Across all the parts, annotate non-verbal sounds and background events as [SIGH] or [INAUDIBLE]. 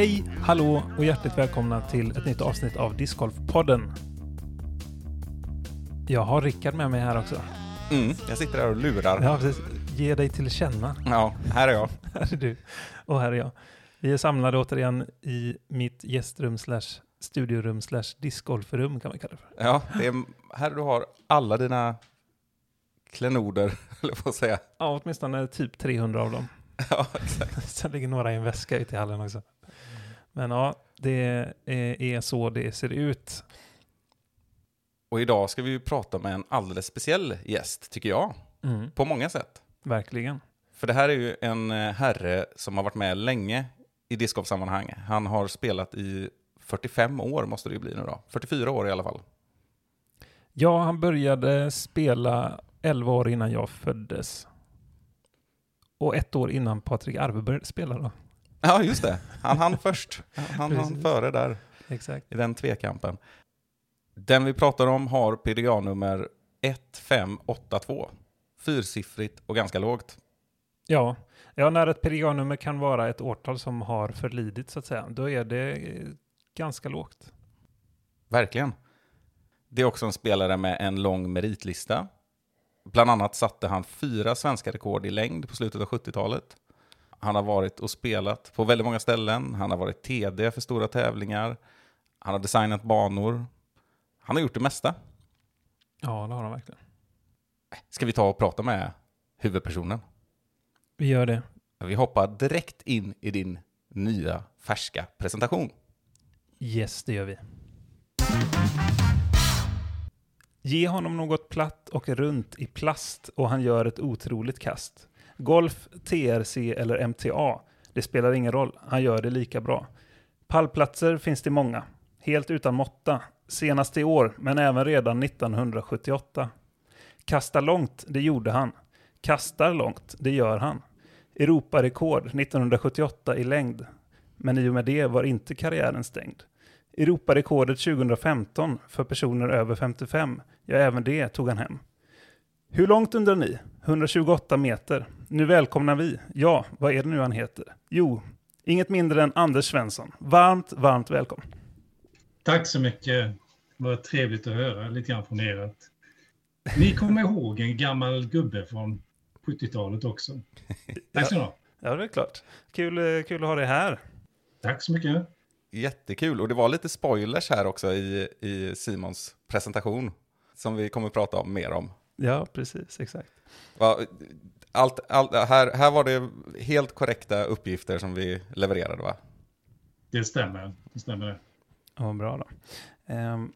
Hej, hallå och hjärtligt välkomna till ett nytt avsnitt av Discgolf-podden. Jag har Rickard med mig här också. Mm, jag sitter här och lurar. Ja, precis. Ge dig till känna. Ja, här är jag. [LAUGHS] Här är du och här är jag. Vi är samlade återigen i mitt gästrum slash studiorum slash discgolfrum kan man kalla det för. Ja, det är här du har alla dina klenoder, [LAUGHS] eller vad säga. Ja, åtminstone typ 300 av dem. [LAUGHS] Ja, exakt. Sen ligger några i en väska ute i hallen också. Men ja, det är, så det ser ut. Och idag ska vi ju prata med en alldeles speciell gäst, tycker jag. Mm, På många sätt. verkligen. För det här är ju en eh, herre som har varit med länge i discgolfsammanhang. Han har spelat i 45 år, måste det ju bli nu då. 44 år i alla fall. Ja, han började spela 11 år innan jag föddes. Och ett år innan Patrik Arveberg spelade. Ja, just det. Han hann först. Han hann före där. Exakt. i den tvekampen. Den vi pratar om har PDA-nummer 1582. Fyrsiffrigt och ganska lågt. Ja. ja, när ett PDA-nummer kan vara ett årtal som har förlidit så att säga, då är det ganska lågt. Verkligen. Det är också en spelare med en lång meritlista. Bland annat satte han fyra svenska rekord i längd på slutet av 70-talet. Han har varit och spelat på väldigt många ställen. Han har varit TD för stora tävlingar. Han har designat banor. Han har gjort det mesta. Ja, det har han verkligen. Ska vi ta och prata med huvudpersonen? Vi gör det. Vi hoppar direkt in i din nya färska presentation. Yes, det gör vi. Ge honom något platt och runt i plast och han gör ett otroligt kast. Golf, TRC eller MTA, det spelar ingen roll, han gör det lika bra. Pallplatser finns det många, helt utan måtta, senast i år, men även redan 1978. Kasta långt, det gjorde han. Kastar långt, det gör han. Europarekord 1978 i längd, men i och med det var inte karriären stängd. Europarekordet 2015 för personer över 55, ja även det tog han hem. Hur långt undrar ni? 128 meter. Nu välkomnar vi, ja, vad är det nu han heter? Jo, inget mindre än Anders Svensson. Varmt, varmt välkommen. Tack så mycket. Vad trevligt att höra lite grann från er. att Ni kommer ihåg en gammal gubbe från 70-talet också. Tack så mycket. Ja, det är klart. Kul, eh, kul att ha dig här. Tack så mycket. Jättekul. Och det var lite spoilers här också i, i Simons presentation. Som vi kommer att prata om mer om. Ja, precis, exakt. Va, Allt, allt, här, här var det helt korrekta uppgifter som vi levererade va? Det stämmer. Det stämmer. Ja, vad bra då. Ehm,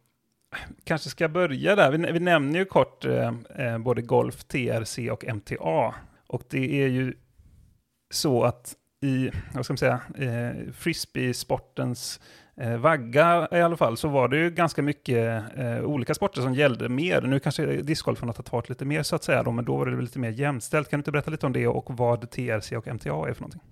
kanske ska börja där. Vi, vi nämner ju kort eh, eh, både golf, TRC och MTA. Och det är ju så att i, vad ska man säga, eh, frisbee-sportens eh, vagga i alla fall, så var det ju ganska mycket eh, olika sporter som gällde mer. Nu kanske discgolfen har tagit fart lite mer så att säga, då, men då var det lite mer jämställt. Kan du inte berätta lite om det och vad TRC och MTA är för någonting?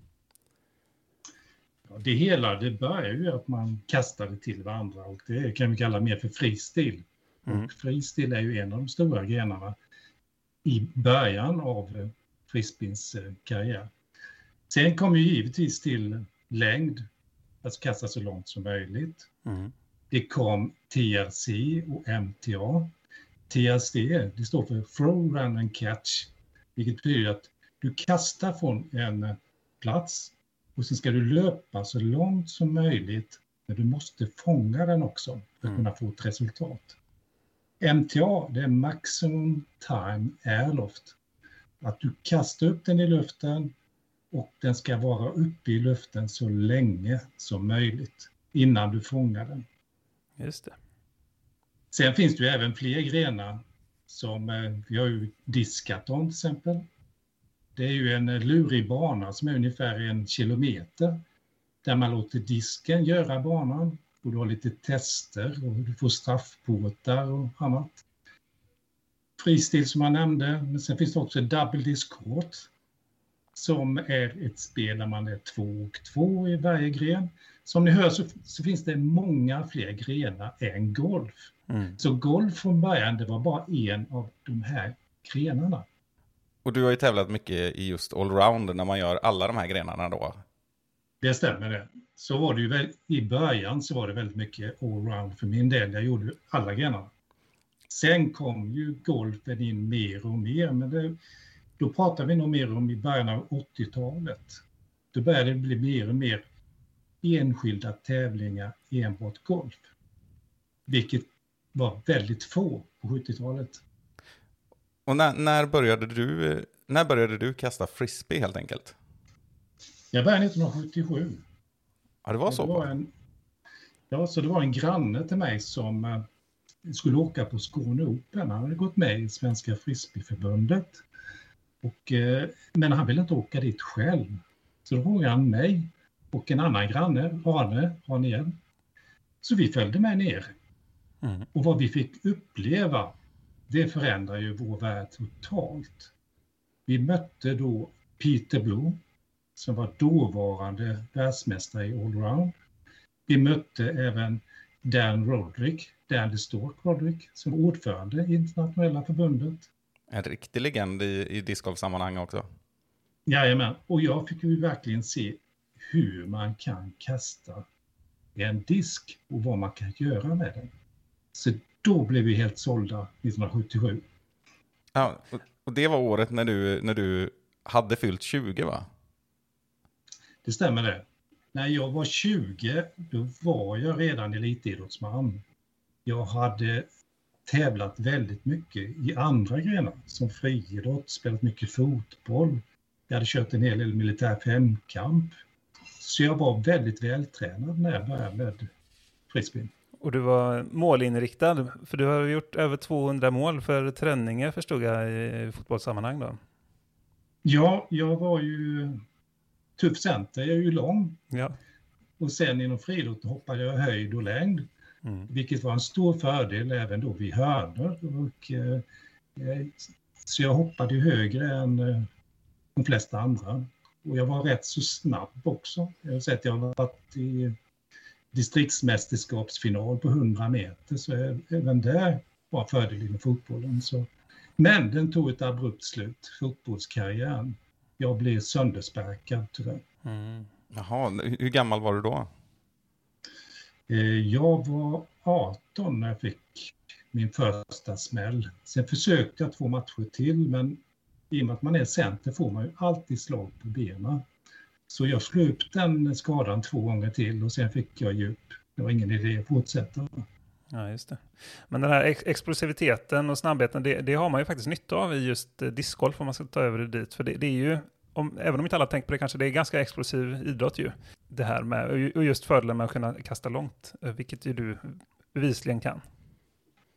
Ja, Det hela det börjar ju att man kastade till varandra och det kan vi kalla mer för fristil. Mm. Och fristil är ju en av de stora grenarna i början av eh, frisbeens karriär. Sen kom ju givetvis till längd, alltså kasta så långt som möjligt. Mm. Det kom TRC och MTA. TRC det står för Throw, Run and Catch, vilket betyder att du kastar från en plats och sen ska du löpa så långt som möjligt, men du måste fånga den också för att Mm. kunna få ett resultat. MTA, det är Maximum Time Airloft. Att du kastar upp den i luften och den ska vara uppe i luften så länge som möjligt innan du fångar den. Just det. Sen finns det ju även fler grenar som, eh, vi har ju diskaton till exempel. Det är ju en eh, lurig bana som är ungefär en kilometer där man låter disken göra banan och du har lite tester och du får straffportar och annat. Fristil som jag nämnde, men sen finns det också double disc court som är ett spel där man är två och två i varje gren som ni hör så, så finns det många fler grenar än golf. Mm. Så golf från början, det var bara en av de här grenarna. Och du har ju tävlat mycket i just allround när man gör alla de här grenarna då. Det stämmer det. Så var det ju väl, i början så var det väldigt mycket allround för min del. Jag gjorde alla grenarna. Sen kom ju golfen in mer och mer, men det, då pratar vi nog mer om i början av 80-talet. Då började det bli mer och mer enskilda tävlingar enbart golf. Vilket var väldigt få på 70-talet. Och när, när, började du, när började du kasta frisbee helt enkelt? Jag började 1977. Ja, det var så det var en, ja, så det var en granne till mig som eh, skulle åka på Skåne Open. Han hade gått med i Svenska Frisbeeförbundet. Och, eh, men han ville inte åka dit själv. Så då frågade han mig och en annan granne, Arne, Arne igen. Så vi följde med ner. Mm. Och vad vi fick uppleva, det förändrar ju vår värld totalt. Vi mötte då Peter Blom, som var dåvarande världsmästare i allround. Vi mötte även Dan Roderick, Dan Stork Roderick, som var ordförande i internationella förbundet. En riktig legend i, i discgolfsammanhang också. Jajamän, och jag fick ju verkligen se hur man kan kasta en disk och vad man kan göra med den. Så då blev vi helt sålda 1977. Ja, och, det var året när du, när du hade fyllt 20 va? Det stämmer det. När jag var 20, då var jag redan elitidrottsman. Jag hade tävlat väldigt mycket i andra grenar, som friidrott, spelat mycket fotboll. Jag hade kört en hel del militär femkamp. Så jag var väldigt vältränad när jag började med frisbee. Och du var målinriktad, för du har gjort över 200 mål för träningar förstod jag i fotbollssammanhang då. Ja, jag var ju tuff center, jag är ju lång. Ja. Och sen inom friidrotten hoppade jag höjd och längd. Mm. vilket var en stor fördel även då vid hörnor. Och, eh, eh, så jag hoppade högre än eh, de flesta andra. Och jag var rätt så snabb också. Jag har sett jag har varit i distriktsmästerskapsfinal på 100 meter, så även där var fördel inom fotbollen. Så. Men den tog ett abrupt slut, fotbollskarriären. Jag blev söndersparkad tyvärr. Mm. Jaha, hur gammal var du då? Eh, jag var 18 när jag fick min första smäll. Sen försökte jag två matcher till, men i och med att man är center får man ju alltid slag på benen. Så jag slog upp den skadan två gånger till och sen fick jag djup. Det var ingen idé att fortsätta. Ja, just det. Men den här explosiviteten och snabbheten, det, det har man ju faktiskt nytta av i just eh, discgolf om man ska ta över det dit. För det, det är ju, om, även om inte alla tänker på det kanske, det är ganska explosiv idrott ju. Det här med, och just fördelen med att kunna kasta långt, eh, vilket ju du bevisligen kan.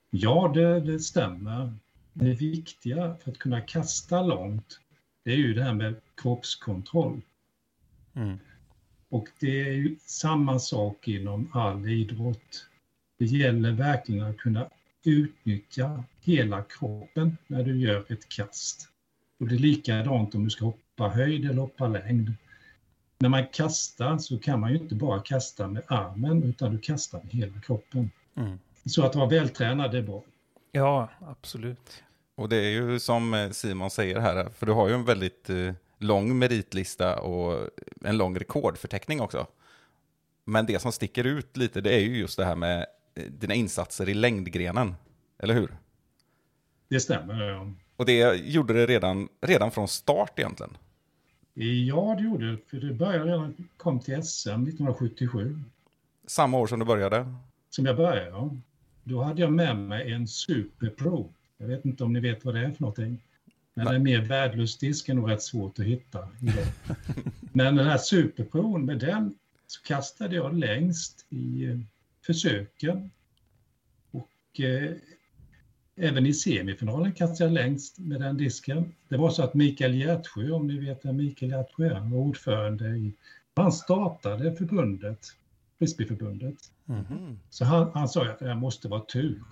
Ja, det, det stämmer. Det viktiga för att kunna kasta långt, det är ju det här med kroppskontroll. Mm. Och det är ju samma sak inom all idrott. Det gäller verkligen att kunna utnyttja hela kroppen när du gör ett kast. Och det är likadant om du ska hoppa höjd eller hoppa längd. När man kastar så kan man ju inte bara kasta med armen utan du kastar med hela kroppen. Mm. Så att vara vältränad är bra. Ja, absolut. Och det är ju som eh, Simon säger här, för du har ju en väldigt eh, lång meritlista och en lång rekordförteckning också. Men det som sticker ut lite, det är ju just det här med eh, dina insatser i längdgrenen. Eller hur? Det stämmer. Ja. Och det gjorde det redan, redan från start egentligen. Ja, det gjorde det. För det började redan, kom till SM 1977. Samma år som du började. Som jag började, ja. Då hade jag med mig en Super Pro. Jag vet inte om ni vet vad det är för någonting. Men Nej. en mer värdelös disk är nog rätt svårt att hitta. Men den här Super Pro, med den så kastade jag längst i eh, försöken. Och eh, även i semifinalen kastade jag längst med den disken. Det var så att Mikael Hjärtsjö, om ni vet vem Mikael Hjärtsjö är, var ordförande i... Han startade förbundet, Frisbeeförbundet. Mhm. Så han, han sa att det måste vara tur.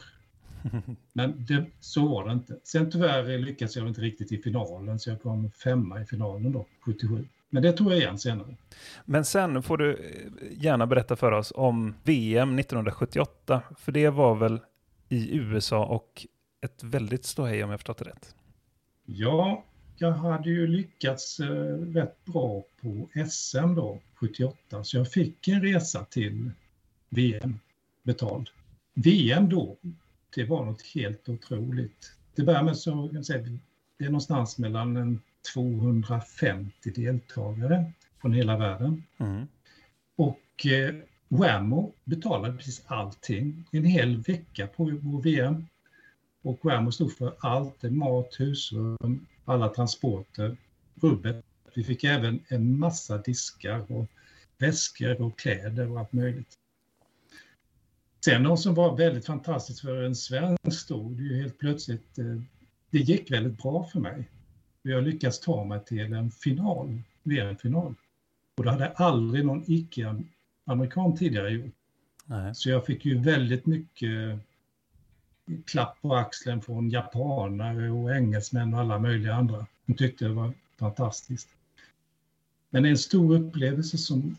[LAUGHS] Men det, så var det inte. Sen tyvärr lyckades jag inte riktigt i finalen, så jag kom femma i finalen då, 77. Men det tog jag igen senare. Men sen får du gärna berätta för oss om VM 1978, för det var väl i USA och ett väldigt ståhej om jag förstått det rätt. Ja, jag hade ju lyckats eh, rätt bra på SM då, 78, så jag fick en resa till VM betald. VM då, det var något helt otroligt. Det börjar med så kan jag säga, det är någonstans mellan en 250 deltagare från hela världen. Mm. Och eh, Whammo betalade precis allting. En hel vecka på vår VM. Och Whammo stod för allt, mat, husrum, alla transporter, rubbet. Vi fick även en massa diskar och väskor och kläder och allt möjligt. Sen något som var väldigt fantastiskt för en svensk då, det är ju helt plötsligt, eh, det gick väldigt bra för mig. Jag lyckades ta mig till en final, VM-final. Och det hade aldrig någon icke-amerikan tidigare gjort. Nej. Så jag fick ju väldigt mycket klapp på axeln från japaner och engelsmän och alla möjliga andra. De tyckte det var fantastiskt. Men en stor upplevelse som,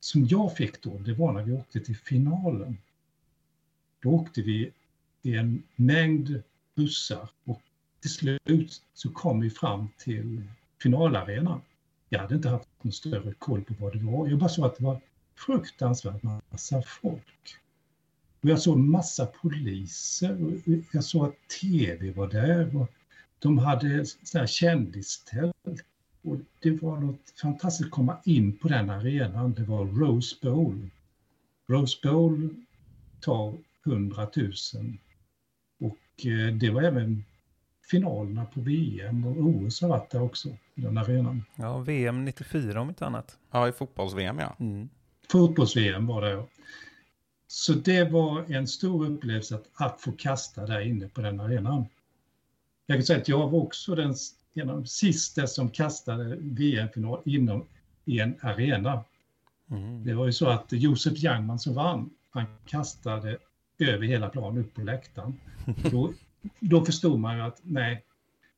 som jag fick då, det var när vi åkte till finalen. Då åkte vi i en mängd bussar och till slut så kom vi fram till finalarenan. Jag hade inte haft någon större koll på vad det var. Jag bara såg att det var fruktansvärt massa folk. Och jag såg massa poliser och jag såg att tv var där och de hade kändistält. Och det var något fantastiskt att komma in på den arenan. Det var Rose Bowl. Rose Bowl tar 100 000 och eh, det var även finalerna på VM och OS har varit där också, i den arenan. Ja, VM 94 om inte annat. Ja, i fotbolls-VM ja. Mm. Fotbolls-VM var det. Så det var en stor upplevelse att, att få kasta där inne på den arenan. Jag kan säga att jag var också den, en av de sista som kastade VM-final inom i en arena. Mm. Det var ju så att Josef Jangman som vann, han kastade över hela planen upp på läktaren. [LAUGHS] Då, då förstod man ju att nej,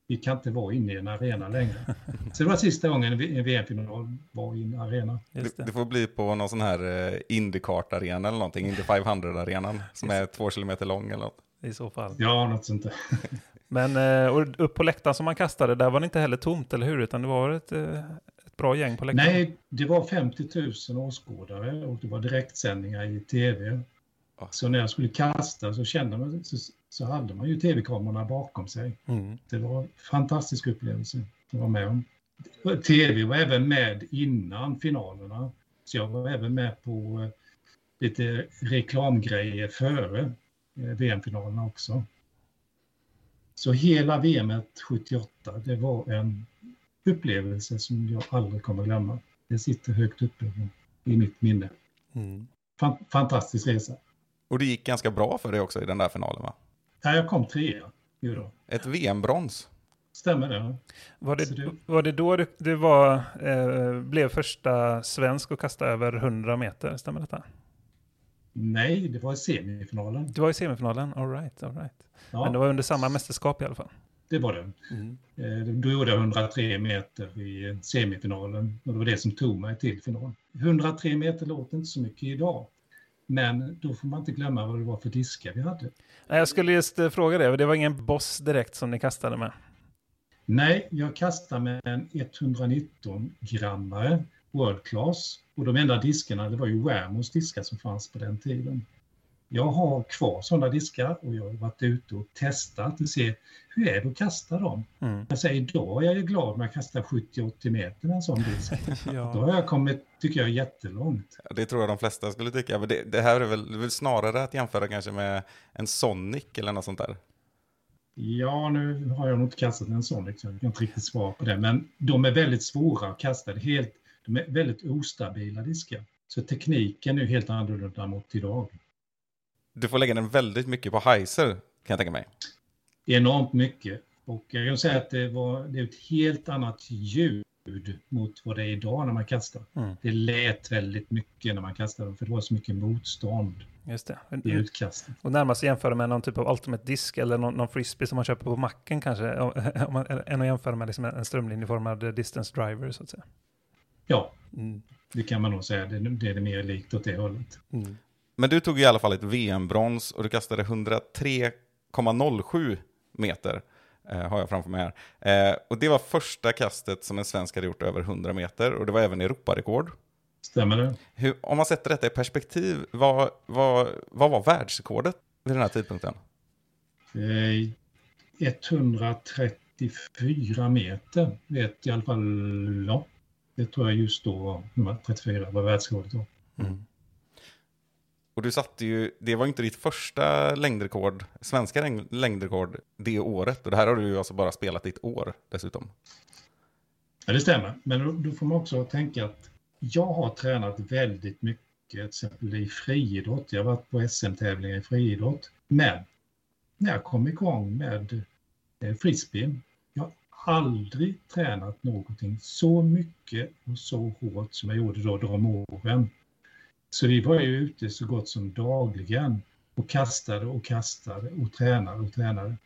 vi kan inte vara inne i en arena längre. Så det var sista gången en VM-final var i en arena. Just Det, det. får bli på någon sån här eh, Indycart-arena eller någonting, Indy 500-arenan, som är två kilometer lång eller något. I så fall. Ja, något sånt där. [LAUGHS] Men eh, och upp på läktaren som man kastade, där var det inte heller tomt, eller hur? Utan det var ett, eh, ett bra gäng på läktaren. Nej, det var 50 000 åskådare och det var direktsändningar i tv. Ja. Så när jag skulle kasta så kände man, så, så hade man ju tv-kamerorna bakom sig. Mm. Det var en fantastisk upplevelse att vara med om. Tv var även med innan finalerna. Så jag var även med på eh, lite reklamgrejer före eh, VM-finalerna också. Så hela VM 78, det var en upplevelse som jag aldrig kommer glömma. Det sitter högt uppe i mitt minne. Mm. Fan, fantastisk resa. Och det gick ganska bra för dig också i den där finalen va? Ja, jag kom trea. Ett VM-brons. Stämmer det? Var, det, det- var det då du, du var, eh, blev första svensk att kasta över 100 meter? Stämmer detta? Nej, det var i semifinalen. Du var i semifinalen? All right, all right. Ja, Men det var under samma mästerskap i alla fall. det var det. Mm. Eh, Då gjorde jag 103 meter i semifinalen och det var det som tog mig till final. 103 meter låter inte så mycket idag. Men då får man inte glömma vad det var för diskar vi hade. Nej, Jag skulle just eh, fråga det, det var ingen boss direkt som ni kastade med? Nej, jag kastade med en 119 grammare World Class. Och de enda diskarna, det var ju Wamos diskar som fanns på den tiden. Jag har kvar sådana diskar och jag har varit ute och testat och se hur är det att kasta dem. Mm. Jag säger idag är jag ju glad när jag kastar 70-80 meter med en sån disk. [LAUGHS] Då Ja. har jag kommit, tycker jag, jättelångt. Ja, Det tror jag de flesta skulle tycka. Men det, det här är väl, det är väl snarare att jämföra kanske med en Sonic eller något sånt där. Ja, nu har jag nog inte kastat en sån, liksom. jag kan inte riktigt svara på det. Men de är väldigt svåra att kasta. Helt, de är väldigt ostabila diskar. Så tekniken är ju helt annorlunda mot idag. Du får lägga den väldigt mycket på heiser, kan jag tänka mig. Enormt mycket. Och jag kan säga att det, var, det är ett helt annat ljud mot vad det är idag när man kastar. Mm. Det lät väldigt mycket när man kastade, för det var så mycket motstånd Just det. i utkastet. Och närmast jämföra med någon typ av ultimate disk eller någon, någon frisbee som man köper på macken kanske. om- [LAUGHS] Om man, än att jämföra med liksom en strömlinjeformad distance driver så att säga. Ja, Mm. det kan man nog säga. Det, det är det mer likt åt det hållet. Mm. Men du tog i alla fall ett VM-brons och du kastade 103,07 meter. Eh, har jag framför mig här. Eh, och det var första kastet som en svensk hade gjort över 100 meter och det var även Europarekord. Stämmer det? Hur, om man sätter detta i perspektiv, vad, vad, vad var världsrekordet vid den här tidpunkten? Eh, 134 meter vet i alla fall, ja. Det tror jag just då var 134 var världsrekordet då. Och du satte ju, det var ju inte ditt första längdrekord, svenska längdrekord det året. Och det här har du ju alltså bara spelat i ett år dessutom. Ja, det stämmer. Men då, får man också tänka att jag har tränat väldigt mycket, till exempel i friidrott. Jag har varit på SM-tävlingar i friidrott. Men när jag kom igång med eh, frisbeen, jag har aldrig tränat någonting så mycket och så hårt som jag gjorde då de åren. Så vi var ju ute så gott som dagligen och kastade och kastade och tränade och tränade.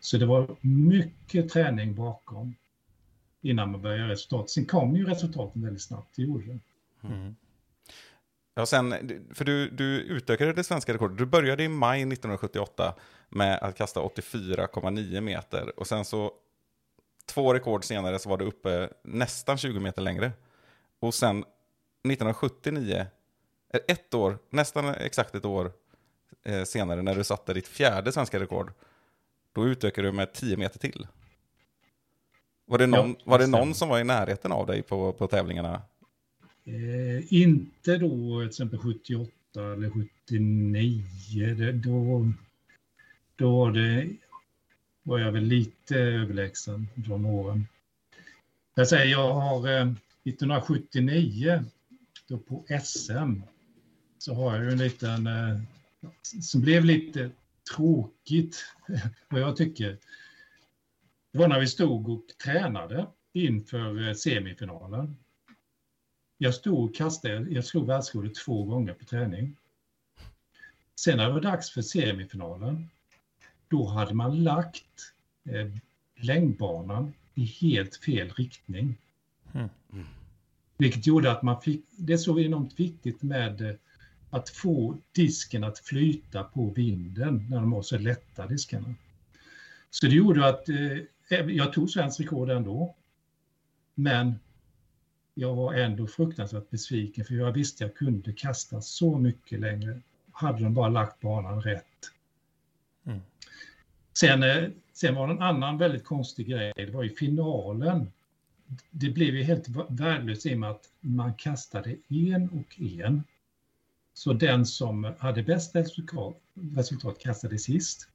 Så det var mycket träning bakom innan man började göra resultat. Sen kom ju resultaten väldigt snabbt, det gjorde det. Mm. Ja, sen, för du, du utökade det svenska rekordet. Du började i maj 1978 med att kasta 84,9 meter. Och sen så två rekord senare så var du uppe nästan 20 meter längre. Och sen 1979, ett år, nästan exakt ett år eh, senare när du satte ditt fjärde svenska rekord, då utökade du med 10 meter till. Var det någon, Ja, var det någon som var i närheten av dig på, på tävlingarna? Eh, inte då till exempel 78 eller 79. Det, då, då var, det, var jag väl lite överlägsen de åren. Jag säger, jag har eh, 1979 då på SM så har jag ju en liten eh, som blev lite tråkigt [LAUGHS] vad jag tycker. Det var när vi stod och tränade inför eh, semifinalen. Jag stod och kastade, jag slog världsrekordet två gånger på träning. Sen när det var dags för semifinalen, då hade man lagt eh, längdbanan i helt fel riktning. Mm. Vilket gjorde att man fick, det är så enormt viktigt med eh, att få disken att flyta på vinden när de var så lätta diskarna. Så det gjorde att eh, jag tog svensk rekord ändå. Men jag var ändå fruktansvärt besviken för jag visste jag kunde kasta så mycket längre. Hade de bara lagt banan rätt. Mm. Sen, eh, sen var det en annan väldigt konstig grej. Det var i finalen. Det blev ju helt värdelöst i och med att man kastade en och en. Så den som hade bäst resultat, resultat kastade sist.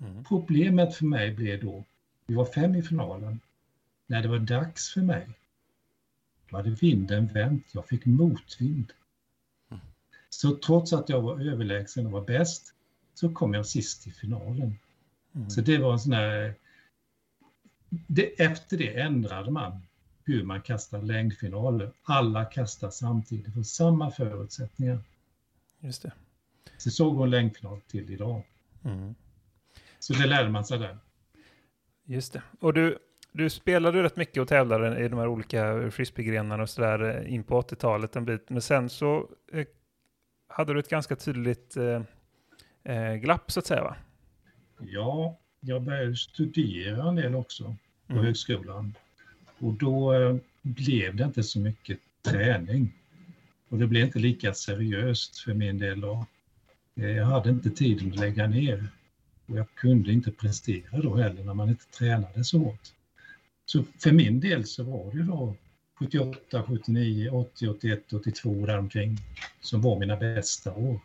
Mm. Problemet för mig blev då, vi var fem i finalen, när det var dags för mig, då hade vinden vänt, jag fick motvind. Så trots att jag var överlägsen och var bäst, så kom jag sist i finalen. Mm. Så det var en sån här... Det, efter det ändrade man hur man kastar längdfinaler. Alla kastar samtidigt för samma förutsättningar. Just det. Så så går en längdfinal till idag. Mm. Så det lärde man sig där. Just det. Och du, du spelade rätt mycket och tävlade i de här olika frisbeegrenarna och sådär eh, in på 80-talet en bit. Men sen så eh, hade du ett ganska tydligt eh, eh, glapp så att säga va? Ja, jag började studera en del också på Mm. högskolan. Och då eh, blev det inte så mycket träning. Och det blev inte lika seriöst för min del då. Eh, jag hade inte tiden att lägga ner. Och jag kunde inte prestera då heller när man inte tränade så hårt. Så för min del så var det då 78, 79, 80, 81, 82 däromkring som var mina bästa år.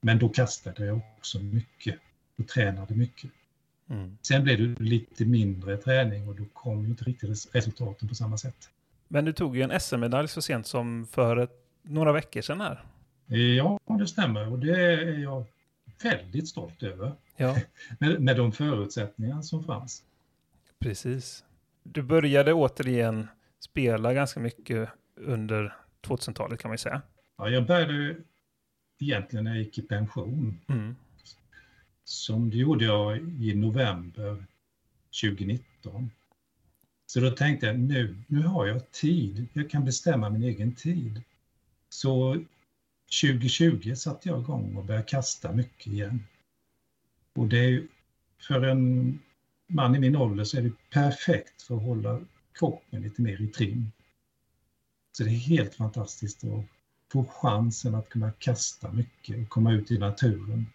Men då kastade jag också mycket och tränade mycket. Mm. Sen blev det lite mindre träning och då kom ju inte riktigt res- resultaten på samma sätt. Men du tog ju en SM-medalj så sent som för ett, några veckor sedan här. Ja, det stämmer och det är jag väldigt stolt över. Ja, [LAUGHS] Med, med de förutsättningar som fanns. precis. Du började återigen spela ganska mycket under 2000-talet kan man ju säga. Ja, jag började egentligen när jag gick i pension. Mm. Som det gjorde jag i november 2019. Så då tänkte jag nu, nu har jag tid. Jag kan bestämma min egen tid. Så 2020 satte jag igång och började kasta mycket igen. Och det är för en man i min ålder så är det perfekt för att hålla kroppen lite mer i trim. Så det är helt fantastiskt att få chansen att kunna kasta mycket och komma ut i naturen.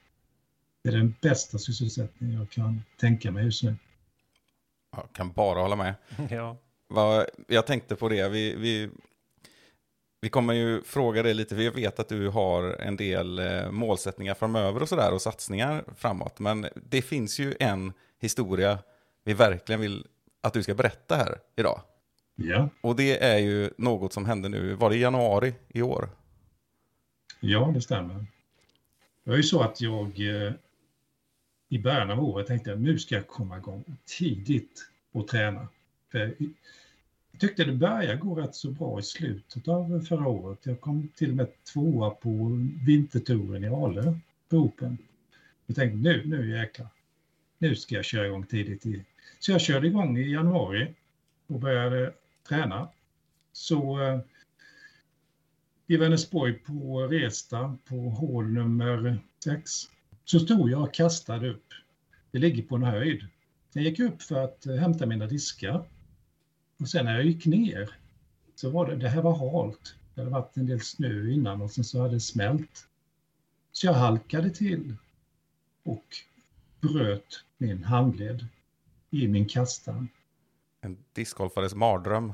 Det är den bästa sysselsättningen jag kan tänka mig just nu. Jag kan bara hålla med. [LAUGHS] Ja. Vad- Jag tänkte på det, vi, vi, vi kommer ju fråga dig lite, för jag vet att du har en del eh, målsättningar framöver och sådär och satsningar framåt. Men det finns ju en historia vi verkligen vill att du ska berätta här idag. Ja, Och det är ju något som hände nu, var det i januari i år? ja det stämmer. Det var ju så att jag eh, i början av året tänkte att nu ska jag komma igång tidigt och träna. För jag tyckte det började gå rätt så bra i slutet av förra året. Jag kom till och med tvåa på vintertouren i Ale på Open. Jag tänkte nu, nu jäklar. Nu ska jag köra igång tidigt. I. Så jag körde igång i januari och började träna. Så eh, i Vänersborg på Resta på hål nummer sex så stod jag och kastade upp. Det ligger på en höjd. Jag gick upp för att eh, hämta mina diskar. Och sen när jag gick ner så var det, det här var halt. Det hade varit en del snö innan och sen så hade det smält. Så jag halkade till och bröt min handled i min kastan. En discgolfares mardröm.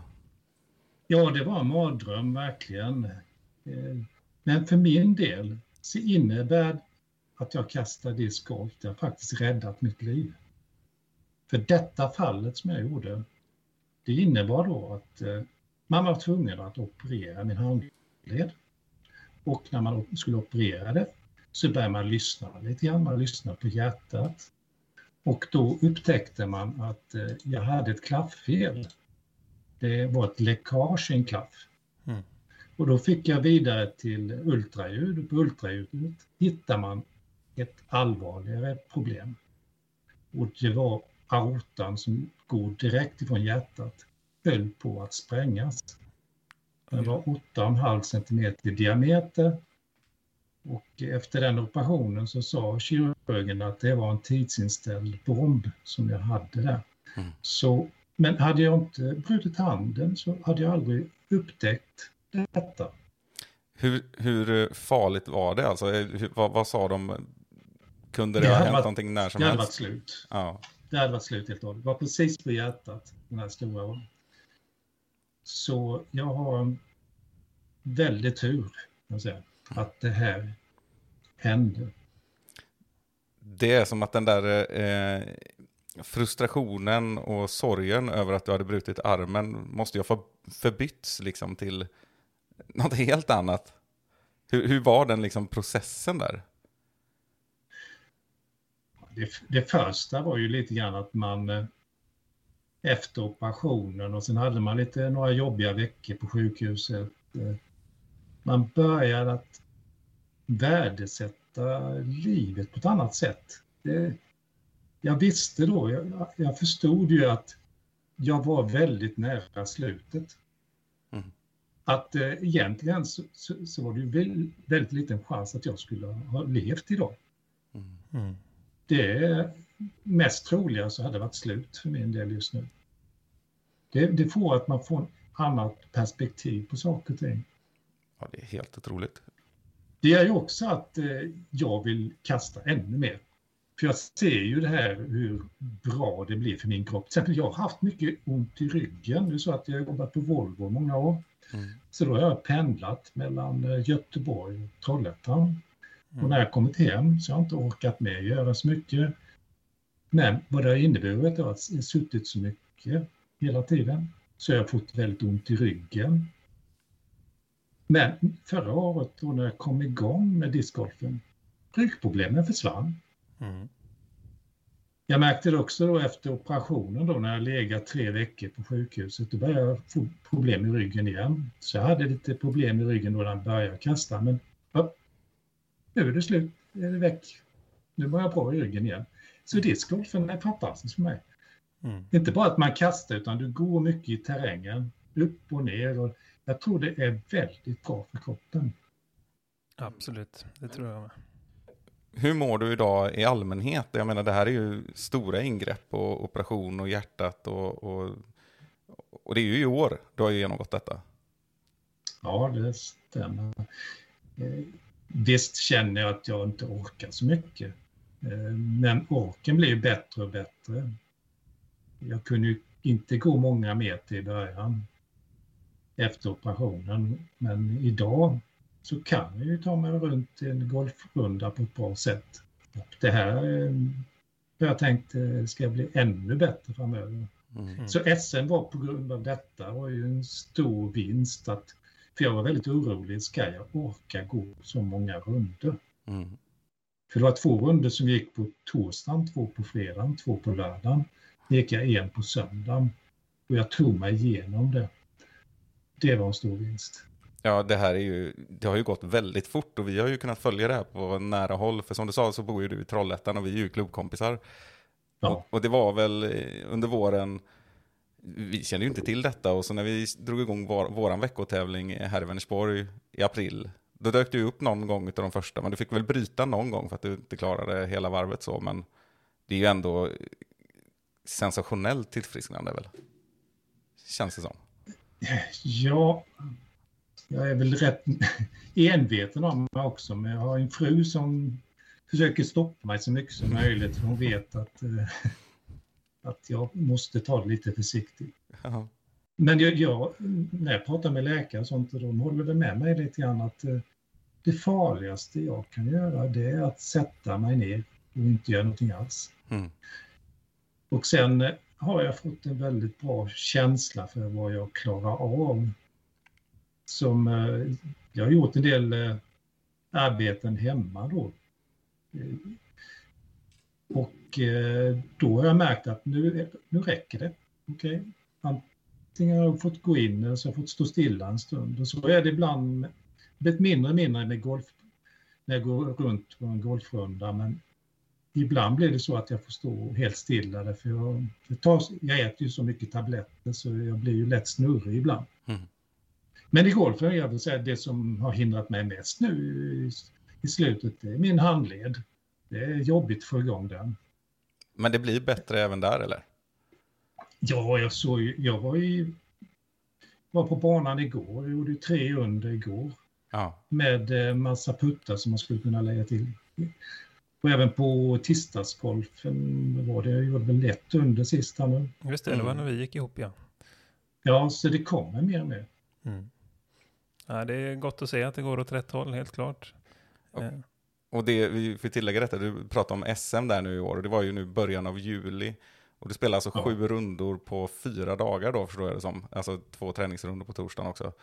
Ja, det var en mardröm verkligen. Eh, Men för min del så innebär att jag kastar discgolf, det har faktiskt räddat mitt liv. För detta fallet som jag gjorde, det innebar då att eh, man var tvungen att operera min handled. Och när man skulle operera det så började man lyssna lite grann, man lyssnade på hjärtat. Och då upptäckte man att eh, jag hade ett klafffel. Det var ett läckage i en klaff. Mm. Och då fick jag vidare till ultraljud på ultraljudet hittar man ett allvarligare problem. Och det var aortan som går direkt ifrån hjärtat höll på att sprängas. Den var 8,5 centimeter i diameter. Och efter den operationen så sa kirurgen att det var en tidsinställd bomb som jag hade där. Mm. Så, men hade jag inte brutit handen så hade jag aldrig upptäckt detta. Hur, hur farligt var det? Alltså, hur, vad, vad sa de? Kunde det, Det ha hänt varit- någonting när som Det hade varit helst? slut. Ja. Det hade varit slut helt och hållet. Det var precis på hjärtat, den här stora. Så jag har en väldigt tur, kan jag säga, att det här hände. Det är som att den där eh, frustrationen och sorgen över att du hade brutit armen måste jag få förbytts liksom till något helt annat. Hur, hur var den liksom processen där? Det, det första var ju lite grann att man eh, efter operationen och sen hade man lite några jobbiga veckor på sjukhuset. eh, Man började att värdesätta livet på ett annat sätt. Det, jag visste då, jag, jag förstod ju att jag var väldigt nära slutet. Mm. Att eh, egentligen så, så, så var det ju väl- väldigt liten chans att jag skulle ha levt idag Mm. Det mest troliga så hade det varit slut för min del just nu. Det, det får att man får ett annat perspektiv på saker och ting. Ja, det är helt otroligt. Det är ju också att eh, jag vill kasta ännu mer. För jag ser ju det här hur bra det blir för min kropp. Till exempel jag har haft mycket ont i ryggen. Är så att jag har jobbat på Volvo många år. Mm. Så då har jag pendlat mellan eh, Göteborg och Trollhättan. Och när jag kommit hem så har jag inte orkat med att göra så mycket. Men vad det har inneburit är att jag suttit så mycket hela tiden. Så jag har fått väldigt ont i ryggen. Men förra året då när jag kom igång med discgolfen, ryggproblemen försvann. Mm. Jag märkte det också då efter operationen då när jag legat tre veckor på sjukhuset. Då började jag få problem i ryggen igen. Så jag hade lite problem i ryggen då när jag började kasta. Men nu är det slut. Nu är det väck. Nu mår jag bra i ryggen igen. Så discgolfen är fantastisk för mig. Mm. Inte bara att man kastar utan du går mycket i terrängen, upp och ner. Och jag tror det är väldigt bra för kroppen. Absolut, det tror jag med. Hur mår du idag i allmänhet? Jag menar, det här är ju stora ingrepp och operation och hjärtat och, och, och det är ju i år du har ju genomgått detta. Ja, det stämmer. Eh, Visst känner jag att jag inte orkar så mycket. Eh, Men orken blir bättre och bättre. Jag kunde ju inte gå många meter i början efter operationen. Men idag så kan jag ju ta mig runt en golfrunda på ett bra sätt. Det här eh, har jag tänkt eh, ska bli ännu bättre framöver. Mm. Så SM var på grund av detta var ju en stor vinst. Att, för jag var väldigt orolig, ska jag orka gå så många runder? Mm. För det var två runder som gick på torsdagen, två på fredagen, två på lördagen. gick jag en på söndagen. Och jag tog mig igenom det. Det var en stor vinst. Ja, det här är ju, det har ju gått väldigt fort och vi har ju kunnat följa det här på nära håll. För som du sa så bor ju du i Trollhättan och vi är ju klubbkompisar. Ja, Och, och det var väl eh, under våren, vi kände ju inte till detta och så när vi drog igång vår, våran veckotävling här i Vänersborg i april, då dök du upp någon gång utav de första, men du fick väl bryta någon gång för att du inte klarade hela varvet så, men det är ju ändå sensationellt tillfrisknande väl? Känns det som. ja jag är väl rätt enveten om mig också. Men jag har en fru som försöker stoppa mig så mycket som möjligt. Hon vet att, eh, att jag måste ta det lite försiktigt. Ja. Men jag, jag, när jag pratar med läkare och sånt, de håller väl med mig lite grann att eh, det farligaste jag kan göra det är att sätta mig ner och inte göra någonting alls. Mm. Och sen eh, har jag fått en väldigt bra känsla för vad jag klarar av. Som, eh, jag har gjort en del arbeten hemma då. Och eh, då har jag märkt att nu, nu räcker det. Okej, Antingen har jag fått gå in eller så har jag fått stå stilla en stund. Och så är det ibland blivit mindre och mindre med golf, när jag går runt på en golfrunda. Men ibland blir det så att jag får stå helt stilla. Därför jag, det tar, jag äter ju så mycket tabletter så jag blir ju lätt snurrig ibland. Mm. Men i golfen, jag vill säga det som har hindrat mig mest nu i, i slutet, det är min handled. Det är jobbigt att få igång den. Men det blir bättre även där eller? Ja, jag såg jag var i, var på banan igår, jag gjorde tre under igår Ja. med eh, massa puttar som man skulle kunna lägga till. Och även på tisdagsgolfen var det, jag gjorde väl lätt under sista nu. Just det, det var när vi gick ihop ja. Ja, så det kommer mer och mer. Mm. ja. Det är gott att se att det går åt rätt håll, helt klart. Ja. Eh, Och det, vi får tillägga detta, du pratade om SM där nu i år och det var ju nu början av juli. Och du spelade alltså Ja. sju rundor på fyra dagar då förstår jag det som. Alltså två träningsrundor på torsdagen också.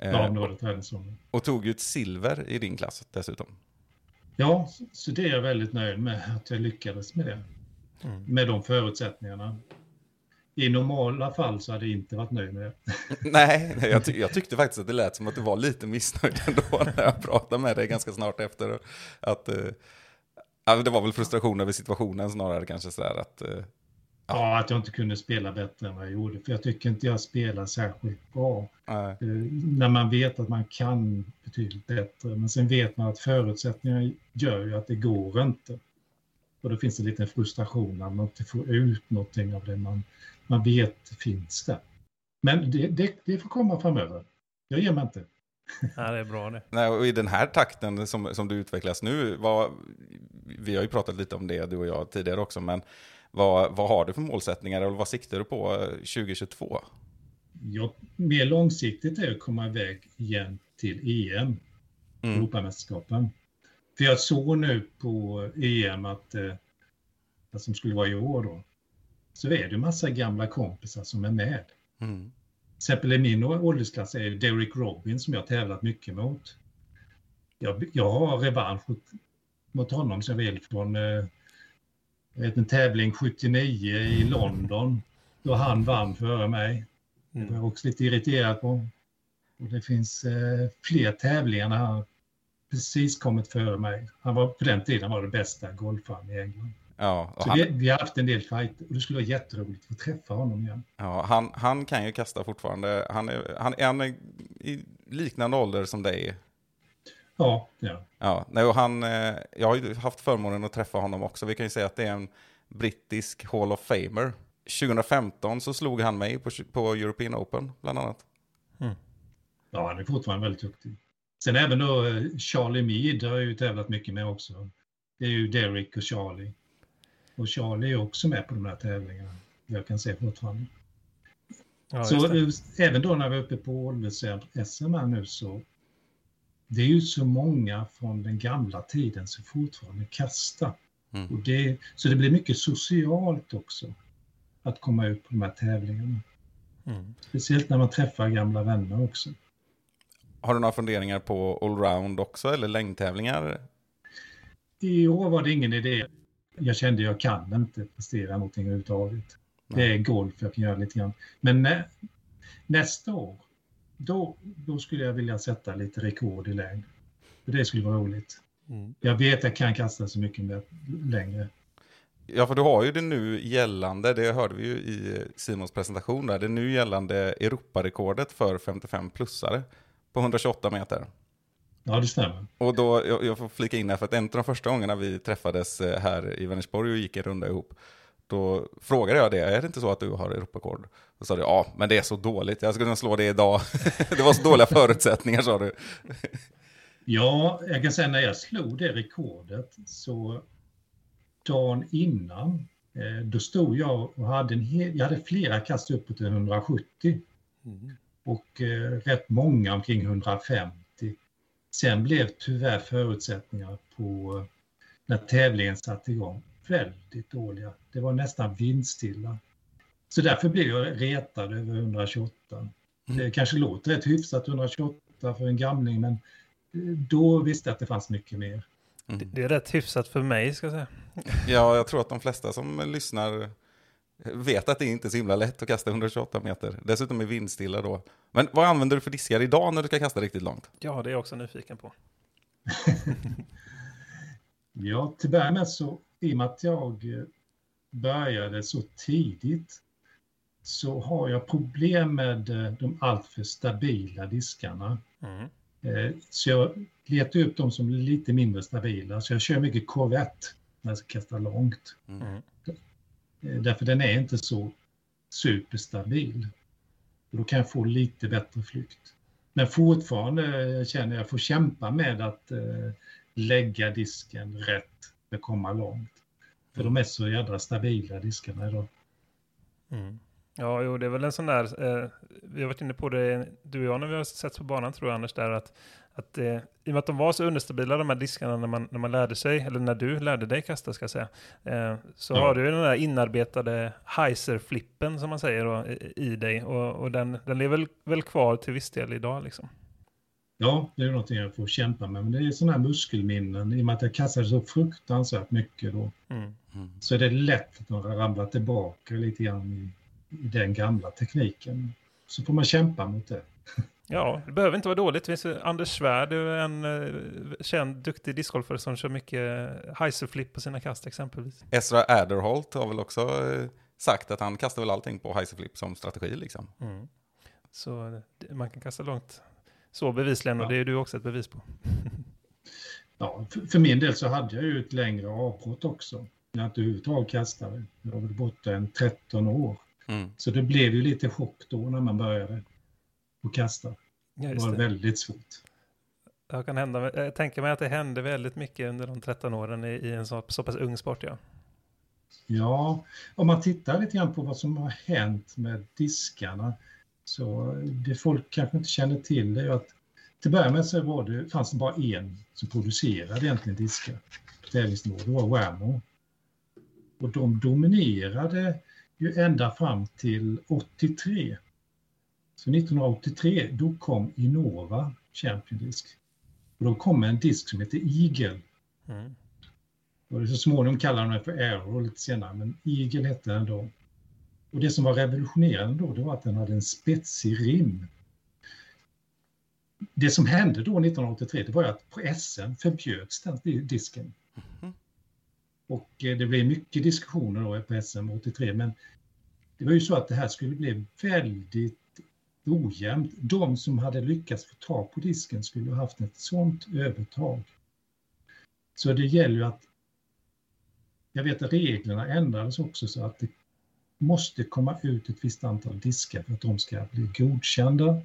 Eh, Ja, var det träningsrunda. och tog ju ett silver i din klass dessutom. Ja, så det är jag väldigt nöjd med att jag lyckades med det. Mm. Med de förutsättningarna. I normala fall så hade jag inte varit nöjd med det. [LAUGHS] Nej, jag, ty- jag tyckte faktiskt att det lät som att du var lite missnöjd ändå [LAUGHS] när jag pratade med dig ganska snart efter. Att, eh, ja, det var väl frustration över situationen snarare kanske sådär att... Eh, Ja, att jag inte kunde spela bättre än vad jag gjorde. För jag tycker inte jag spelar särskilt bra. Eh, när man vet att man kan betydligt bättre. Men sen vet man att förutsättningarna gör ju att det går inte. Och då finns det lite frustration när man inte får ut någonting av det man, man vet finns där. Men det, det, det får komma framöver. Jag ger mig inte. Ja, det är bra det. Nej, och i den här takten som, som du utvecklas nu, vad, vi har ju pratat lite om det du och jag tidigare också, men vad, vad har du för målsättningar eller vad siktar du på eh, 2022? Jag, mer långsiktigt är att komma iväg igen till EM, Mm. Europamästerskapen. För jag såg nu på EM att, eh, det som skulle vara i år då, så är det massa gamla kompisar som är med. Mm. Till exempel i min åldersklass är det Derek Robin som jag har tävlat mycket mot. Jag, jag har revansch mot, honom som jag vill från eh, jag vet, en tävling 79 i London då han vann före mig. Det var Mm. jag också lite irriterad på. Och det finns eh, fler tävlingar när han precis kommit före mig. Han var, på den tiden var det bästa golfaren i England. Ja, och Så han, vi, vi har haft en del fighter och det skulle vara jätteroligt att få träffa honom igen. ja, han, han kan ju kasta fortfarande. Han är, han, han är i liknande ålder som dig. Ja, ja. Ja, nej, och han, eh, jag har ju haft förmånen att träffa honom också. Vi kan ju säga att det är en brittisk Hall of Famer. 2015 så slog han mig på, på European Open, bland annat. ja, han är fortfarande väldigt duktig. Sen även då eh, Charlie Mead har jag ju tävlat mycket med också. Det är ju Derek och Charlie. Och Charlie är också med på de här tävlingarna. Jag kan se fortfarande. Ja, så eh, även då när vi är uppe på åldersSM här nu så det är ju så många från den gamla tiden som fortfarande kastar. Mm. Och det, så det blir mycket socialt också att komma ut på de här tävlingarna. Mm. Speciellt när man träffar gamla vänner också. Har du några funderingar på allround också, eller längdtävlingar? I år var det ingen idé. Jag kände jag kan inte prestera någonting överhuvudtaget. Det är golf jag kan göra lite grann. Men nä, nästa år, då, då skulle jag vilja sätta lite rekord i längd. För det skulle vara roligt. Mm. Jag vet att jag kan kasta så mycket mer, längre. Ja, för du har ju det nu gällande, det hörde vi ju i Simons presentation där, det nu gällande Europarekordet för 55-plussare på 128 meter. Ja, det stämmer. Och då, jag, jag får flika in här, för att en av de första gångerna vi träffades eh, här i Vänersborg och gick en runda ihop, då frågade jag det, är det inte så att du har Europarekord? Då sa du, ja, men det är så dåligt, jag skulle kunna slå det idag. [LAUGHS] det var så dåliga förutsättningar, sa du. [LAUGHS] Ja, jag kan säga när jag slog det rekordet så dagen innan, eh, då stod jag och hade en hel, jag hade flera kast uppåt till 170 Mm. och eh, rätt många omkring 150. Sen blev tyvärr förutsättningarna på när tävlingen satte igång väldigt dåliga. Det var nästan vindstilla. Så därför blev jag retad över 128. Det kanske låter rätt hyfsat 128 för en gamling men eh, då visste jag att det fanns mycket mer. Det, det är rätt hyfsat för mig, ska jag säga. Ja, jag tror att de flesta som lyssnar vet att det inte är så himla lätt att kasta 128 meter. Dessutom är vindstilla då. Men vad använder du för diskar idag när du ska kasta riktigt långt? Ja, det är jag också nyfiken på. [LAUGHS] Ja, till att börja med så i och med att jag eh, började så tidigt så har jag problem med eh, de alltför stabila diskarna. Mm. Eh, Så jag letar upp de som är lite mindre stabila. Så jag kör mycket Corvette när jag ska kasta långt. Mm. Eh, därför den är inte så superstabil. Och då kan jag få lite bättre flykt. Men fortfarande eh, känner jag får kämpa med att eh, lägga disken rätt för att komma långt. För de är så jädra stabila diskarna idag. Mm. Ja, jo, det är väl en sån där, eh, vi har varit inne på det, du och jag, när vi har sett på banan tror jag Anders, där att, att eh, i och med att de var så understabila de här diskarna när man, när man lärde sig, eller när du lärde dig kasta ska jag säga, eh, så Ja. har du ju den där inarbetade heiser-flippen som man säger då, i, i dig, och, och den, den lever väl, väl kvar till viss del idag liksom. Ja, det är någonting jag får kämpa med. Men det är sådana här muskelminnen. I och med att jag kastade så fruktansvärt mycket då. Mm. Så är det lätt att man ramlar tillbaka lite grann i, i den gamla tekniken. Så får man kämpa mot det. [LAUGHS] Ja, det behöver inte vara dåligt. Det finns Anders Svärd, en eh, känd, duktig discgolfare som kör mycket heiser-flip på sina kast exempelvis. Ezra Aderholt har väl också eh, sagt att han kastar väl allting på heiserflip som strategi liksom. Mm. Så man kan kasta långt så bevisligen och Ja. det är du också ett bevis på. [LAUGHS] Ja, för, för min del så hade jag ju ett längre avbrott också. När jag inte överhuvudtaget kastade. Jag var väl borta en 13 år. Mm. Så det blev ju lite chock då när man började att kasta. Ja, Det var väldigt svårt. Det kan hända, jag tänker mig att det hände väldigt mycket under de 13 åren i, i en så, så pass ung sport. Ja. Ja, om man tittar lite grann på vad som har hänt med diskarna så det folk kanske inte känner till det är att till att börja med så var det, fanns det bara en som producerade egentligen diskar på tävlingsnivå. Det var Whammo. Och de dominerade ju ända fram till 83. Så 1983 då kom Innova Champion Disk. Och då kom en disk som heter Eagle. Mm. Och så småningom kallade de den för Aero lite senare, men Eagle hette den då. Och det som var revolutionerande då, det var att den hade en spetsig rim. Det som hände då 1983, det var ju att på SM förbjöds den disken. Och eh, det blev mycket diskussioner då på SM 83, men det var ju så att det här skulle bli väldigt ojämnt. De som hade lyckats få tag på disken skulle ha haft ett sånt övertag. Så det gäller ju att... Jag vet att reglerna ändrades också så att det måste komma ut ett visst antal diskar för att de ska bli godkända.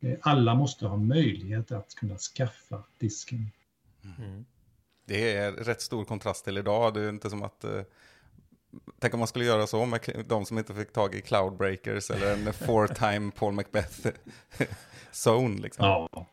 Eh, alla måste ha möjlighet att kunna skaffa disken. Mm. Det är rätt stor kontrast till idag. Det är inte som att... Eh, Tänk om man skulle göra så med de som inte fick tag i Cloudbreakers eller en [LAUGHS] four-time Paul Macbeth [LAUGHS] zone. Liksom. Ja,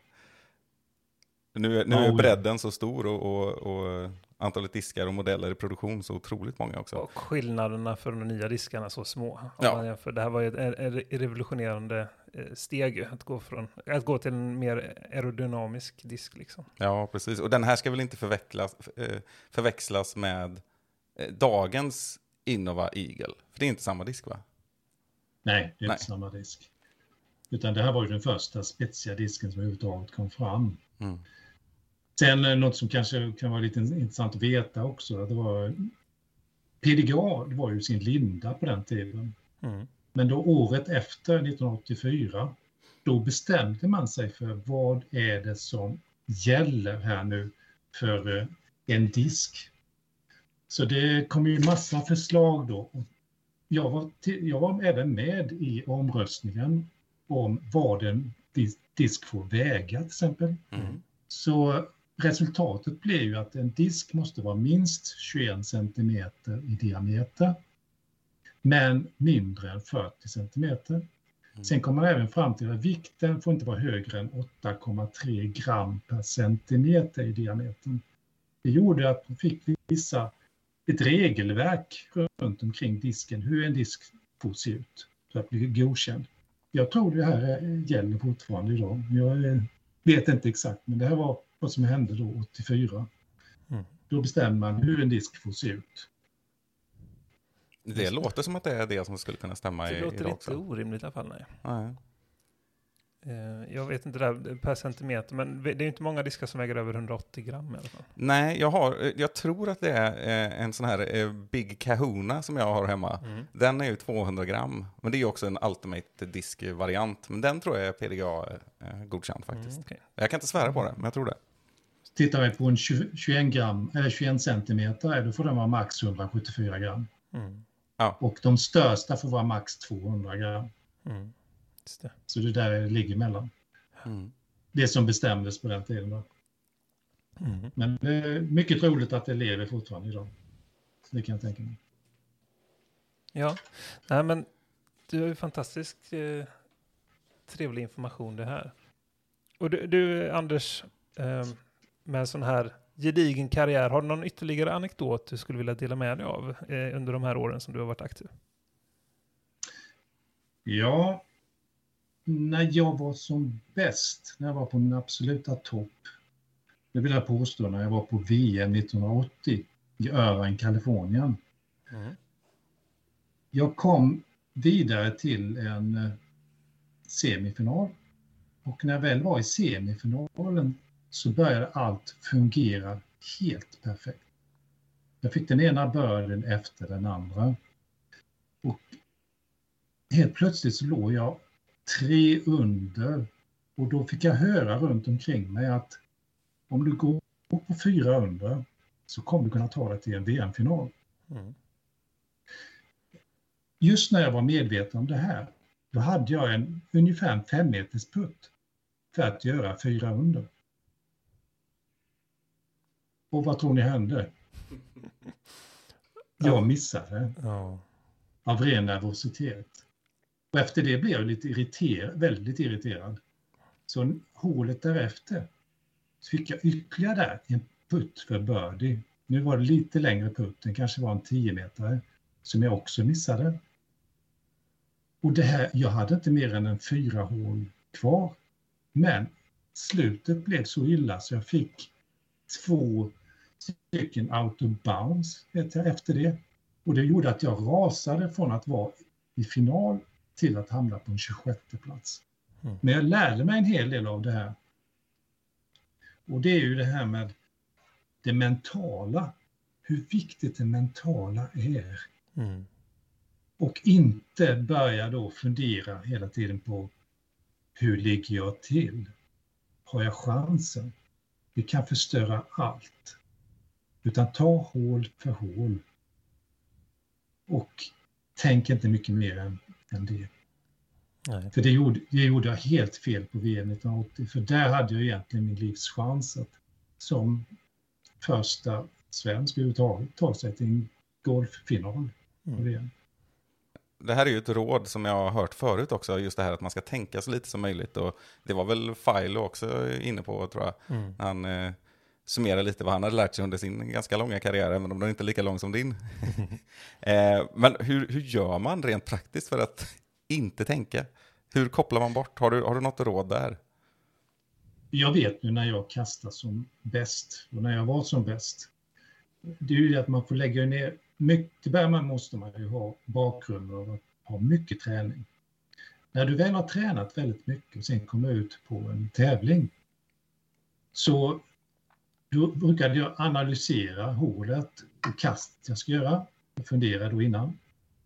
Nu, är- nu är bredden så stor och, och, och antalet diskar och modeller i produktion så otroligt många också. Och skillnaderna för de nya diskarna så små. Om Ja. man jämför. Det här var ju ett revolutionerande eh, steg att gå, från, att gå till en mer aerodynamisk disk. Liksom. Ja, precis. Och den här ska väl inte förväxlas, eh, förväxlas med eh, dagens Innova Eagle? För det är inte samma disk va? nej, det är Nej. inte samma disk. Utan det här var ju den första spetsiga disken som överhuvudtaget kom fram. Mm. Sen eh, något som kanske kan vara lite intressant att veta också, att det var PDGA det var ju sin linda på den tiden. Mm. Men då året efter, 1984, då bestämde man sig för vad är det som gäller här nu för eh, en disk. Så det kom ju massa förslag då. Jag var, till, jag var även med i omröstningen om vad en dis- disk får väga till exempel. Mm. Så resultatet blev ju att en disk måste vara minst 21 centimeter i diameter. Men mindre än 40 centimeter. Sen kom man även fram till att vikten får inte vara högre än 8,3 gram per centimeter i diametern. Det gjorde att man fick vissa, ett regelverk runt omkring disken, hur en disk får se ut för att bli godkänd. Jag tror det här gäller fortfarande idag. Jag eh, vet inte exakt, men det här var vad som hände då 84. Mm. Då bestämmer man hur en disk får se ut. Det låter som att det är det som skulle kunna stämma Det i, låter idag inte orimligt i alla fall. Nej. Nej. Eh, Jag vet inte det där per centimeter, men det är ju inte många diskar som väger över 180 gram i alla fall. Nej, jag, har, jag tror att det är eh, en sån här eh, Big Kahuna som jag har hemma. Mm. Den är ju 200 gram, men det är ju också en Ultimate Disk-variant. Men den tror jag är PDGA eh, godkänd faktiskt. Mm, okej. Jag kan inte svära på det, men jag tror det. Tittar vi på en 20 21, gram, eller 21 centimeter, då får den vara max 174 gram. Mm. Och de största får vara max 200 gram. Just det. Så det där ligger emellan. Mm. Det som bestämdes på den tiden. Då. Mm. Men det är mycket roligt att det lever fortfarande idag. Det kan jag tänka mig. Ja, nej men du har ju fantastisk eh, trevlig information det här. Och du, du Anders, eh, med en sån här gedigen karriär, har du någon ytterligare anekdot du skulle vilja dela med dig av eh, under de här åren som du har varit aktiv? Ja, när jag var som bäst, när jag var på min absoluta topp, det vill jag påstå, när jag var på VM 1980 i Irvine, Kalifornien. Mm. Jag kom vidare till en eh, semifinal. Och när jag väl var i semifinalen så började allt fungera helt perfekt. Jag fick den ena börden efter den andra. Och helt plötsligt så låg jag tre under. Och då fick jag höra runt omkring mig att om du går på fyra under så kommer du kunna ta dig till en VM-final. Mm. Just när jag var medveten om det här, då hade jag en ungefär en fem meters putt för att göra fyra under. Och vad tror ni hände? [LAUGHS] Jag missade Ja. av ren nervositet. Och efter det blev jag lite irriterad, väldigt irriterad. Så hålet därefter så fick jag ytterligare där en putt för birdie. Nu var det lite längre putt, den kanske var en 10 meter som jag också missade. Och det här, jag hade inte mer än en fyra hål kvar. Men slutet blev så illa så jag fick två stycken out of bounds efter det. Och det gjorde att jag rasade från att vara i final till att hamna på en 26 plats. Mm. Men jag lärde mig en hel del av det här. Och det är ju det här med det mentala. hur viktigt det mentala är. Mm. Och inte börja då fundera hela tiden på hur ligger jag till? Har jag chansen? Det kan förstöra allt. Utan ta hål för hål. Och tänk inte mycket mer än, än det. Nej. För det gjorde, det gjorde jag helt fel på VM 1980. För där hade jag egentligen min livs chans att som första svensk överhuvudtaget ta sig till en golffinal på Mm. VM. Det här är ju ett råd som jag har hört förut också, just det här att man ska tänka så lite som möjligt. Och det var väl Filo också inne på, tror jag. Mm. Han summerar lite vad han hade lärt sig under sin ganska långa karriär, även om den inte är lika lång som din. [LAUGHS] eh, men hur, hur gör man rent praktiskt för att inte tänka? Hur kopplar man bort? Har du, har du något råd där? Jag vet nu när jag kastar som bäst och när jag var som bäst. Det är ju det att man får lägga ner mycket. Till början måste man ju ha bakgrund av att ha mycket träning. När du väl har tränat väldigt mycket och sen kommer ut på en tävling så då brukade jag analysera hålet och kastet jag ska göra. Jag funderar då innan.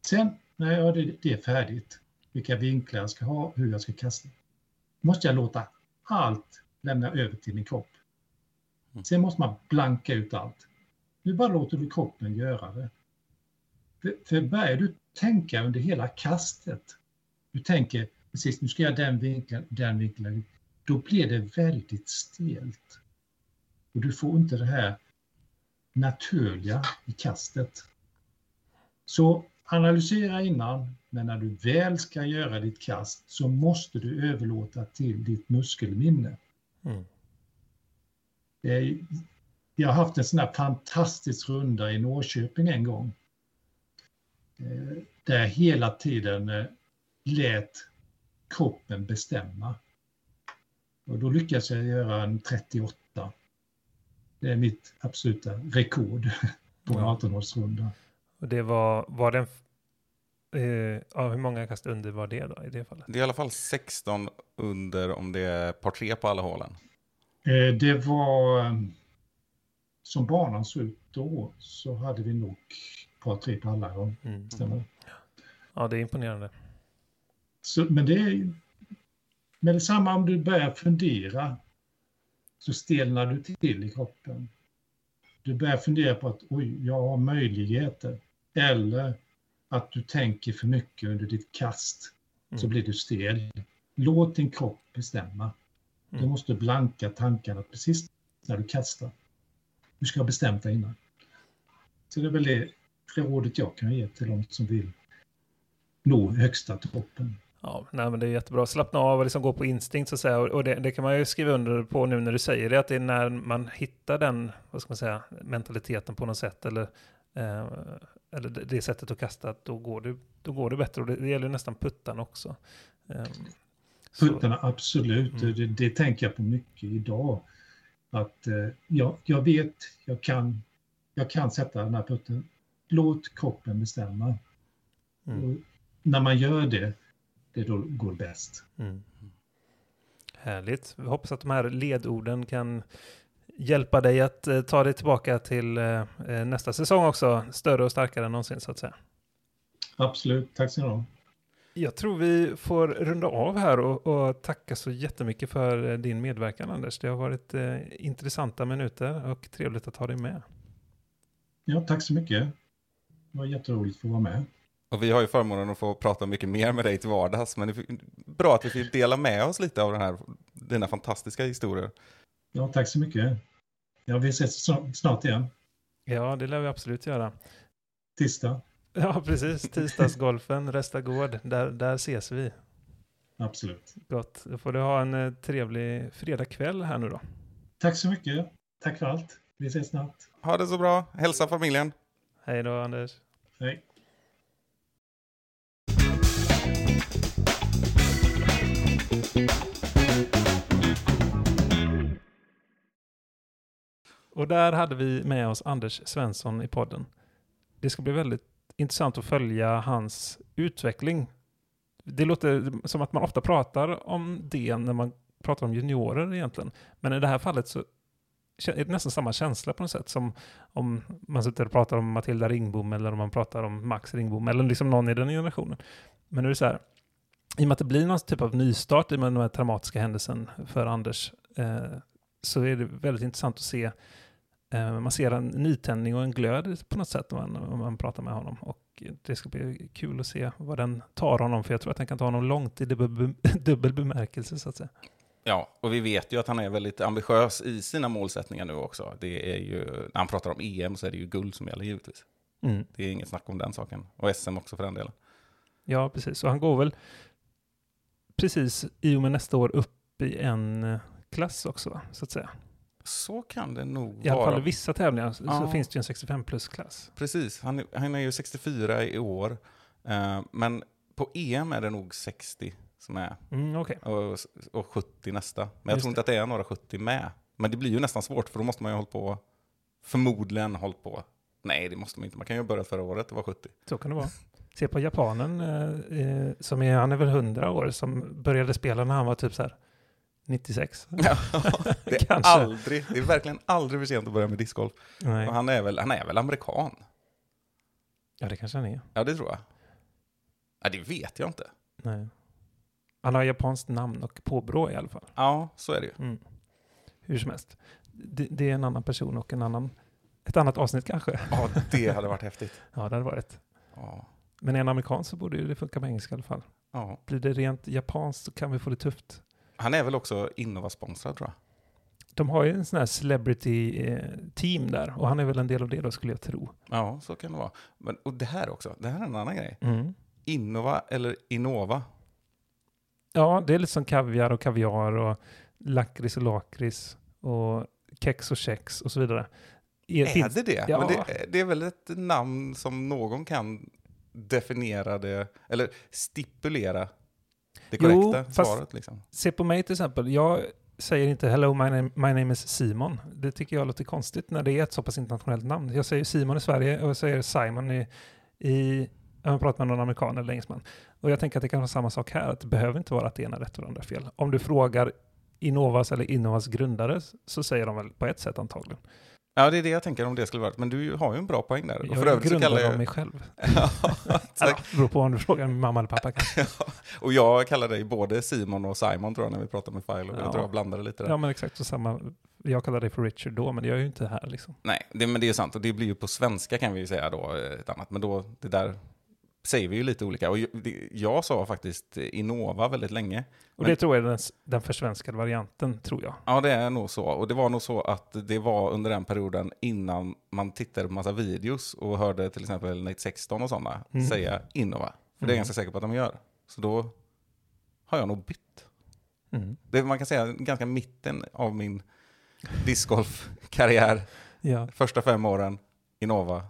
Sen när jag det, det är färdigt, vilka vinklar jag ska ha, hur jag ska kasta, måste jag låta allt lämna över till min kropp. Sen måste man blanka ut allt. Nu bara låter du kroppen göra det. För, för börjar du tänka under hela kastet, du tänker precis nu ska jag den vinkeln, den vinkeln, då blir det väldigt stelt. Och du får inte det här naturliga i kastet. Så analysera innan, men när du väl ska göra ditt kast så måste du överlåta till ditt muskelminne. Mm. Jag har haft en sån här fantastisk runda i Norrköping en gång. Eh, Där jag hela tiden eh, lät kroppen bestämma. Och då lyckades jag göra en 38. Det är mitt absoluta rekord på en Ja. 18-årsrunda. Och det var, var den, eh, ja, hur många kast under var det då i det fallet? Det är i alla fall 16 under om det är par tre på alla hålen. Eh, Det var, eh, som banan såg ut då, så hade vi nog par tre på alla gånger. Mm. Stämmer? Ja, det är imponerande. Så, men det är med detsamma om du börjar fundera så stelnar du till i kroppen. Du börjar fundera på att oj, jag har möjligheter. Eller att du tänker för mycket under ditt kast så Mm. blir du stel. Låt din kropp bestämma. Du Mm. måste blanka tankarna precis när du kastar. Du ska ha bestämt dig innan. Så det är väl det rådet jag kan ge till de som vill nå högsta toppen. Ja, nej, men det är jättebra. Slappna av och liksom gå på instinkt så att säga. Och det, det kan man ju skriva under på nu när du säger det, att det är när man hittar den, vad ska man säga, mentaliteten på något sätt, eller, eh, eller det, sättet att kasta, då går det, då går det bättre. Och det, det gäller ju nästan puttan också. Eh, så- Puttarna, absolut. Mm. Det, det tänker jag på mycket idag. Att eh, jag, jag vet, jag kan, jag kan sätta den här putten. Låt kroppen bestämma. Mm. Och när man gör det, det då går bäst. Mm. Härligt. Vi hoppas att de här ledorden kan hjälpa dig att eh, ta dig tillbaka till eh, eh, nästa säsong också, större och starkare än någonsin så att säga. Absolut, tack så mycket. Jag tror vi får runda av här och, och tacka så jättemycket för din medverkan Anders. Det har varit eh, intressanta minuter och trevligt att ha dig med. Ja, tack så mycket. Det var jätteroligt att få vara med. Och vi har ju förmånen att få prata mycket mer med dig till vardags, men det är bra att vi fick dela med oss lite av den här, dina fantastiska historier. Ja, tack så mycket. Ja, vi ses snart- igen. Ja, det lär vi absolut göra. Tisdag. Ja, precis. Tisdagsgolfen, Resta Gård, där, där ses vi. Absolut. Gott. Då får du ha en eh, trevlig fredagkväll här nu då. Tack så mycket. Tack för allt. Vi ses snart. Ha det så bra, hälsa familjen. Hej då Anders. Hej. Och där hade vi med oss Anders Svensson i podden. Det ska bli väldigt intressant att följa hans utveckling. Det låter som att man ofta pratar om det när man pratar om juniorer egentligen. Men i det här fallet så är det nästan samma känsla på något sätt som om man sitter och pratar om Matilda Ringbom eller om man pratar om Max Ringbom eller liksom någon i den generationen. Men nu är det så här, i och med att det blir någon typ av nystart i och med den här traumatiska händelsen för Anders, eh, så är det väldigt intressant att se, man ser en nytändning och en glöd på något sätt om man, om man pratar med honom. Och det ska bli kul att se vad den tar honom, för jag tror att den kan ta honom långt i dubbel, [LAUGHS] dubbel bemärkelse så att säga. Ja, och vi vet ju att han är väldigt ambitiös i sina målsättningar nu också. Det är ju, när han pratar om EM så är det ju guld som gäller givetvis. Mm. Det är inget snack om den saken. Och SM också för den delen. Ja, precis. Och han går väl precis i och med nästa år upp i en eh, klass också, så att säga. Så kan det nog I alla vara. fall i vissa tävlingar så, så Ja. finns det ju en 65 plus-klass. Precis, han, är- han är ju 64 i år. Eh, men på EM är det nog 60 som är. Mm, Okej, Och, och 70 nästa. Men jag Just tror inte att det är några 70 med. Men det blir ju nästan svårt för då måste man ju ha hållit på, förmodligen hållit på. Nej, det måste man inte. Man kan ju ha börjat förra året och vara 70. så kan det vara. Se på japanen, eh, som är, han är väl 100 år, som började spela när han var typ så här 96. Ja, [LAUGHS] det är aldrig, det är verkligen aldrig för sent att börja med discgolf. Nej. Och han är väl, han är väl amerikan? Ja, det kanske han är. Ja, det tror jag. Ja, det vet jag inte. Nej. Han har japanskt namn och påbrå i alla fall. Ja, så är det ju. Mm. Hur som helst. Det, det är en annan person och en annan, ett annat avsnitt kanske. Ja, det hade varit häftigt. [LAUGHS] Ja, det hade varit. Ja, Men är en amerikan så borde det funka på engelska i alla fall. ja. Blir det rent japanskt så kan vi få det tufft. Han är väl också Innova-sponsrad tror jag. De har ju en sån här celebrity-team där och han är väl en del av det då skulle jag tro. Ja, så kan det vara. Men, och det här också, det här är en annan grej. Mm. Innova eller Innova? Ja, det är lite som kaviar och kaviar och lakrits och lakrits och kex och kex och så vidare. Är, Är finns- det det? Ja. Det? Det är väl ett namn som någon kan definiera det, eller stipulera det Jo, korrekta fast- svaret. Liksom. Se på mig till exempel. Jag säger inte hello, my name, my name is Simon. Det tycker jag låter konstigt när det är ett så pass internationellt namn. Jag säger Simon i Sverige och jag säger Simon i, i jag pratat med någon amerikan eller engelsman. Och jag tänker att det kan vara samma sak här, att det behöver inte vara att det ena är rätt och det andra är fel. Om du frågar Innovas eller Innovas grundare så säger de väl på ett sätt antagligen. Ja, det är det jag tänker om det skulle vara. Men du har ju en bra poäng där. Och Jag för är övrigt så grundare kallar jag... mig själv. [LAUGHS] ja, exakt. beror på om du frågar min mamma eller pappa. kanske. [LAUGHS] och jag kallar dig både Simon och Simon tror jag när vi pratar med File. Och Ja. Jag tror jag blandade lite där. Ja, men exakt så samma. Jag kallar dig för Richard då, men det gör jag ju inte här liksom. Nej, det, men det är sant. Och det blir ju på svenska kan vi ju säga då ett annat. Men då, det där säger vi ju lite olika. Och jag, sa faktiskt Innova väldigt länge. Och Men- det tror jag är den, den försvenskade varianten, tror jag. Ja, det är nog så. Och det var nog så att det var under den perioden innan man tittade på massa videos och hörde till exempel Nate 16 och sådana Mm. säga Innova. För det är jag Mm. ganska säker på att de gör. Så då har jag nog bytt. Mm. Det, man kan säga ganska mitten av min discgolfkarriär. Ja. Första fem åren Innova,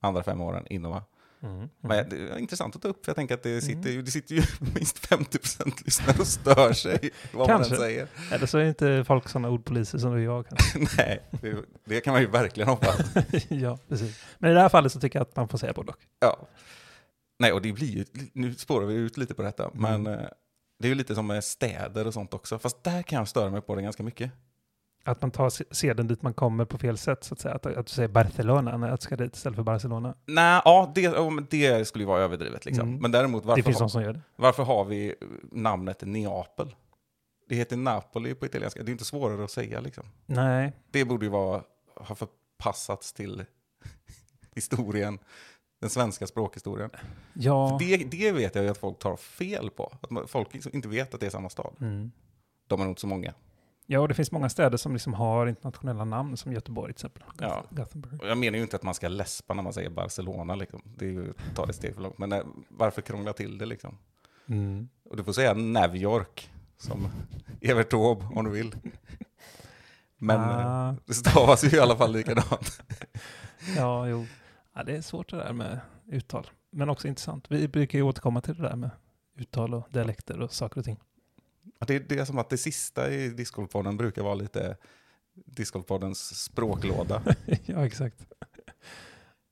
andra fem åren Innova. Mm. Men det är intressant att ta upp, för jag tänker att det sitter ju, det sitter ju [LAUGHS] minst 50% lyssnare och stör sig vad Kanske. man säger. Eller så är inte folk sådana ordpoliser som du och jag. kanske. [LAUGHS] Nej, det, det kan man ju verkligen hoppas. [LAUGHS] ja, precis. Men i det här fallet så tycker jag att man får säga både och. Ja. Nej, och det blir ju, nu spårar vi ut lite på detta, men eh, det är ju lite som med städer och sånt också. Fast där kan jag störa mig på det ganska mycket. Att man tar se- seden dit man kommer på fel sätt, så att säga. Att, att du säger Barcelona när jag ska dit istället för Barcelona. Nej, ja, det, det skulle ju vara överdrivet liksom. Mm. Men däremot, det varför, finns ha, som gör det. varför har vi namnet Neapel? Det heter Napoli på italienska, det är inte svårare att säga liksom. Nej, Det borde ju vara, ha förpassats till [LAUGHS] historien, den svenska språkhistorien. ja. För det, det vet jag ju att folk tar fel på. Att folk liksom inte vet att det är samma stad. Mm. De är nog inte så många. Ja, och det finns många städer som liksom har internationella namn, som Göteborg till exempel. Ja. Gothenburg. Och jag menar ju inte att man ska läspa när man säger Barcelona, liksom. det är ju att ta det steg för långt. Men eh, varför krångla till det liksom? Mm. Och du får säga New York, som [LAUGHS] Evert Taube om du vill. Men eh, Ah. det stavas ju i alla fall likadant. [LAUGHS] Ja, jo. Ja, det är svårt det där med uttal. Men också intressant. Vi brukar ju återkomma till det där med uttal och dialekter och saker och ting. Det, det är som att det sista i Discgolfpodden brukar vara lite Discgolfpoddens språklåda. [LAUGHS] ja, exakt.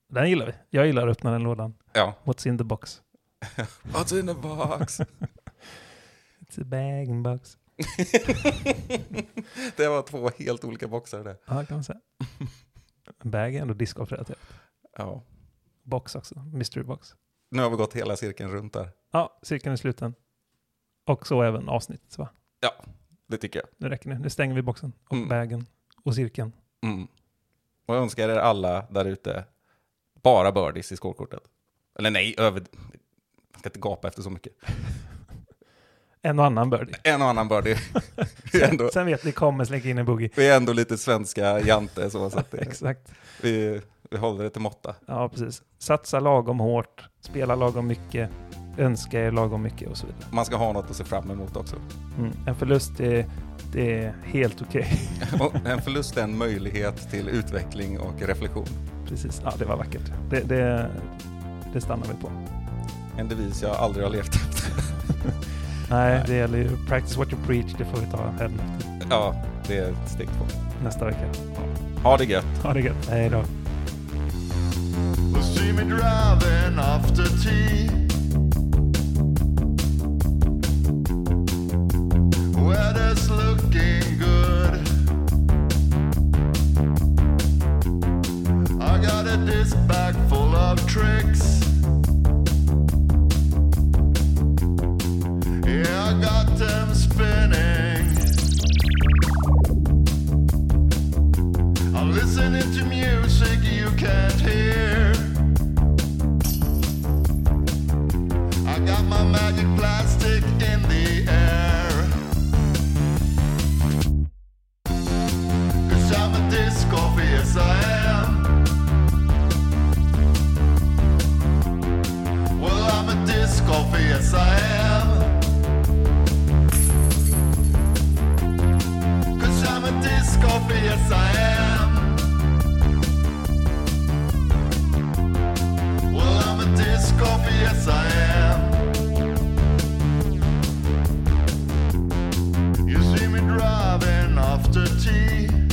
Den gillar vi. Jag gillar att öppna den lådan. Ja. What's in the box? [LAUGHS] What's in the box? It's a bag in box. [LAUGHS] Det var två helt olika boxar det. Ja, kan man säga. Bag är ändå discgolf-relaterat. Ja. Box också, mystery box. Nu har vi gått hela cirkeln runt där. Ja, cirkeln är sluten. Och så även avsnittet va? Det tycker jag. Nu räcker det. Nu stänger vi boxen och Mm. bagen och cirkeln. Mm. Och jag önskar er alla där ute bara birdies i skålkortet. Eller nej, över... Jag ska inte gapa efter så mycket. [LAUGHS] En och annan birdie. En och annan birdie. [LAUGHS] ändå, Sen vet ni kommer slänga in en boogie. vi är ändå lite svenska jante så, att [LAUGHS] Exakt. vi, vi håller det till måtta. Ja, precis. Satsa lagom hårt, spela lagom mycket, önska er lagom mycket och så vidare. Man ska ha något att se fram emot också. Mm. En förlust är, det är helt okej. [LAUGHS] Och en [LAUGHS] förlust är en möjlighet till utveckling och reflektion. Precis. Ja, det var vackert. Det, det, det stannar vi på. En devis jag aldrig har levt efter. [LAUGHS] Nej, det gäller ju practice what you preach. Det får vi ta hem Ja, det är steg två. nästa vecka. Ha det gött. Ha det gött. Hej då. I got a disc bag full of tricks. Yeah, I got them spinning. I'm listening to music you can't hear. I got my magic plastic in the air. After tea.